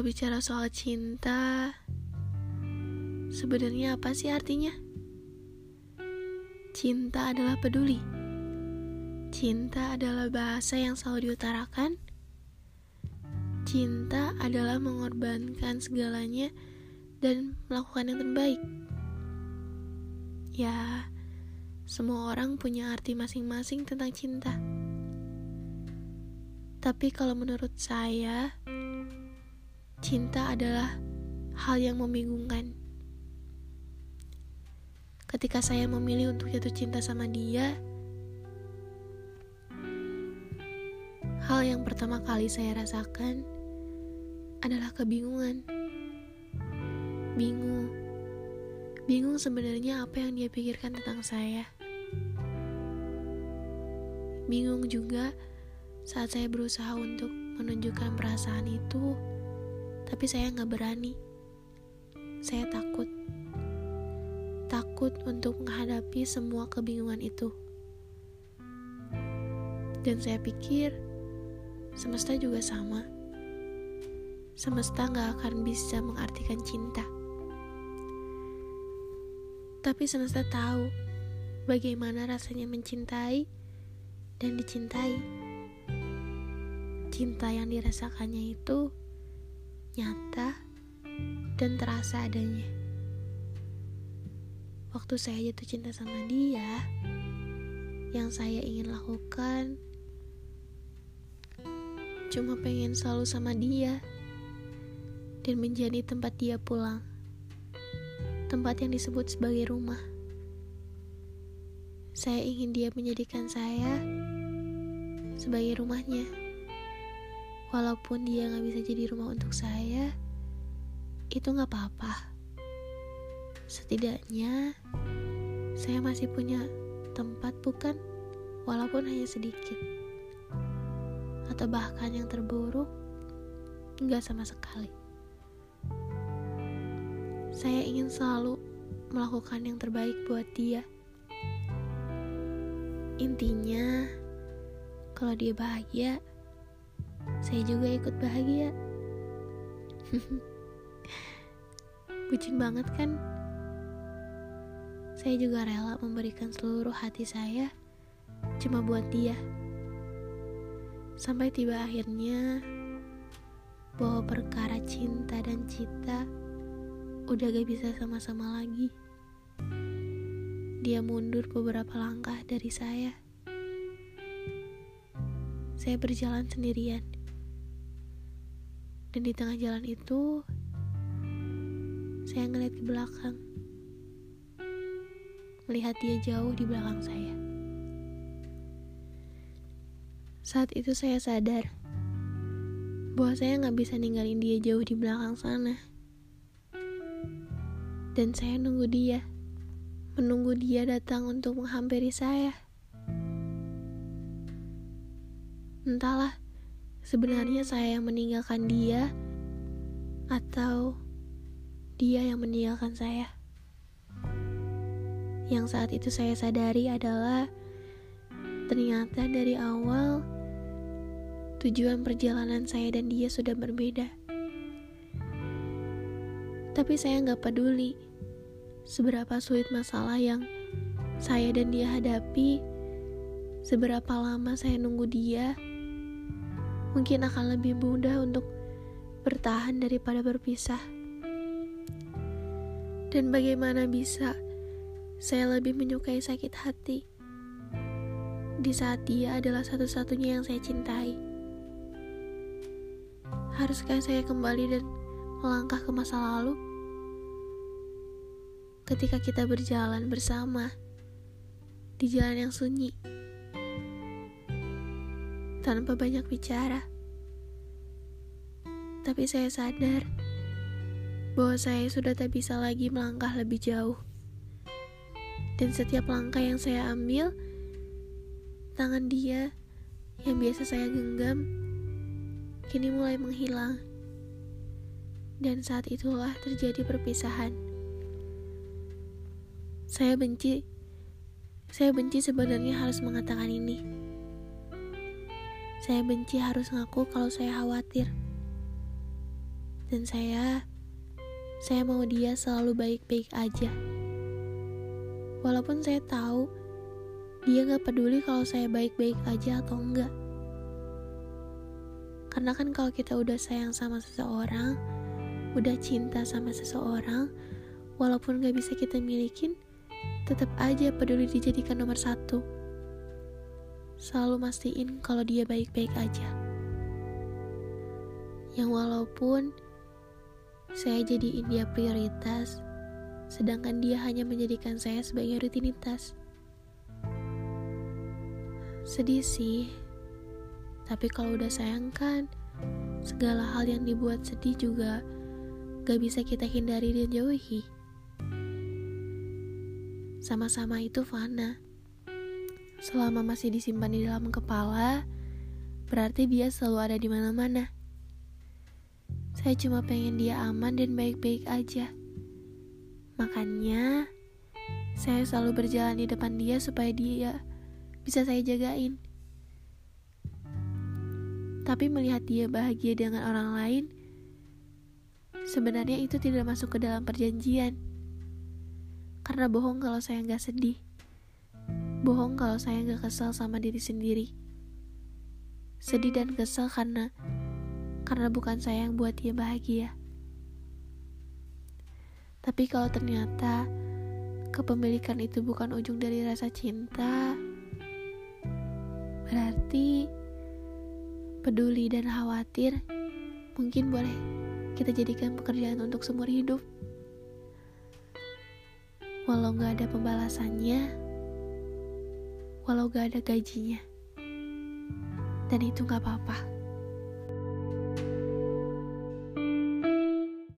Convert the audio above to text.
Kalau bicara soal cinta, sebenarnya apa sih artinya? Cinta adalah peduli. Cinta adalah bahasa yang selalu diutarakan. Cinta adalah mengorbankan segalanya dan melakukan yang terbaik. Ya, semua orang punya arti masing-masing tentang cinta. Tapi kalau menurut saya, cinta adalah hal yang membingungkan. Ketika saya memilih untuk jatuh cinta sama dia, hal yang pertama kali saya rasakan adalah kebingungan. Bingung. Bingung sebenarnya apa yang dia pikirkan tentang saya. Bingung juga saat saya berusaha untuk menunjukkan perasaan itu tapi saya nggak berani. Saya takut. Takut untuk menghadapi semua kebingungan itu. Dan saya pikir, semesta juga sama. Semesta nggak akan bisa mengartikan cinta. Tapi semesta tahu bagaimana rasanya mencintai dan dicintai. Cinta yang dirasakannya itu nyata, dan terasa adanya. Waktu saya jatuh cinta sama dia, yang saya ingin lakukan cuma pengen selalu sama dia dan menjadi tempat dia pulang. Tempat yang disebut sebagai rumah. Saya ingin dia menjadikan saya sebagai rumahnya. Walaupun dia gak bisa jadi rumah untuk saya, itu gak apa-apa. Setidaknya, saya masih punya tempat bukan? Walaupun hanya sedikit. Atau bahkan yang terburuk, gak sama sekali. Saya ingin selalu melakukan yang terbaik buat dia. Intinya, kalau dia bahagia, saya juga ikut bahagia. Bucin banget kan? Saya juga rela memberikan seluruh hati saya cuma buat dia. Sampai tiba akhirnya bahwa perkara cinta dan cita udah gak bisa sama-sama lagi. Dia mundur beberapa langkah dari saya. Saya berjalan sendirian. Dan di tengah jalan itu, saya ngeliat ke belakang. Melihat dia jauh di belakang saya. Saat itu saya sadar bahwa saya nggak bisa ninggalin dia jauh di belakang sana. Dan saya nunggu dia, menunggu dia datang untuk menghampiri saya. Entahlah, sebenarnya saya yang meninggalkan dia atau dia yang meninggalkan saya. Yang saat itu saya sadari adalah ternyata dari awal tujuan perjalanan saya dan dia sudah berbeda. Tapi saya nggak peduli seberapa sulit masalah yang saya dan dia hadapi, seberapa lama saya nunggu dia, mungkin akan lebih mudah untuk bertahan daripada berpisah. Dan bagaimana bisa saya lebih menyukai sakit hati di saat dia adalah satu-satunya yang saya cintai. Haruskah saya kembali dan melangkah ke masa lalu? Ketika kita berjalan bersama di jalan yang sunyi tanpa banyak bicara. Tapi saya sadar bahwa saya sudah tak bisa lagi melangkah lebih jauh. Dan setiap langkah yang saya ambil, tangan dia yang biasa saya genggam kini mulai menghilang. Dan saat itulah terjadi perpisahan. Saya benci, saya benci sebenarnya harus mengatakan ini. Saya benci harus ngaku kalau saya khawatir. Dan saya, saya mau dia selalu baik-baik aja. Walaupun saya tahu dia gak peduli kalau saya baik-baik aja atau enggak. Karena kan kalau kita udah sayang sama seseorang, udah cinta sama seseorang, walaupun gak bisa kita milikin, tetap aja peduli dijadikan nomor satu. Selalu mastiin kalau dia baik-baik aja. Yang walaupun saya jadiin dia prioritas, sedangkan dia hanya menjadikan saya sebagai rutinitas. Sedih sih, tapi kalau udah sayang kan, segala hal yang dibuat sedih juga gak bisa kita hindari dan jauhi. Sama-sama itu fana. Selama masih disimpan di dalam kepala, berarti dia selalu ada di mana-mana. Saya cuma pengen dia aman dan baik-baik aja. Makanya, saya selalu berjalan di depan dia supaya dia bisa saya jagain. Tapi melihat dia bahagia dengan orang lain, sebenarnya itu tidak masuk ke dalam perjanjian. Karena bohong kalau saya nggak sedih. Bohong kalau saya nggak kesal sama diri sendiri. Sedih dan kesal karena karena bukan saya yang buat dia bahagia. Tapi kalau ternyata kepemilikan itu bukan ujung dari rasa cinta, berarti peduli dan khawatir mungkin boleh kita jadikan pekerjaan untuk seumur hidup. Walau gak ada pembalasannya, walau gak ada gajinya, dan itu gak apa-apa.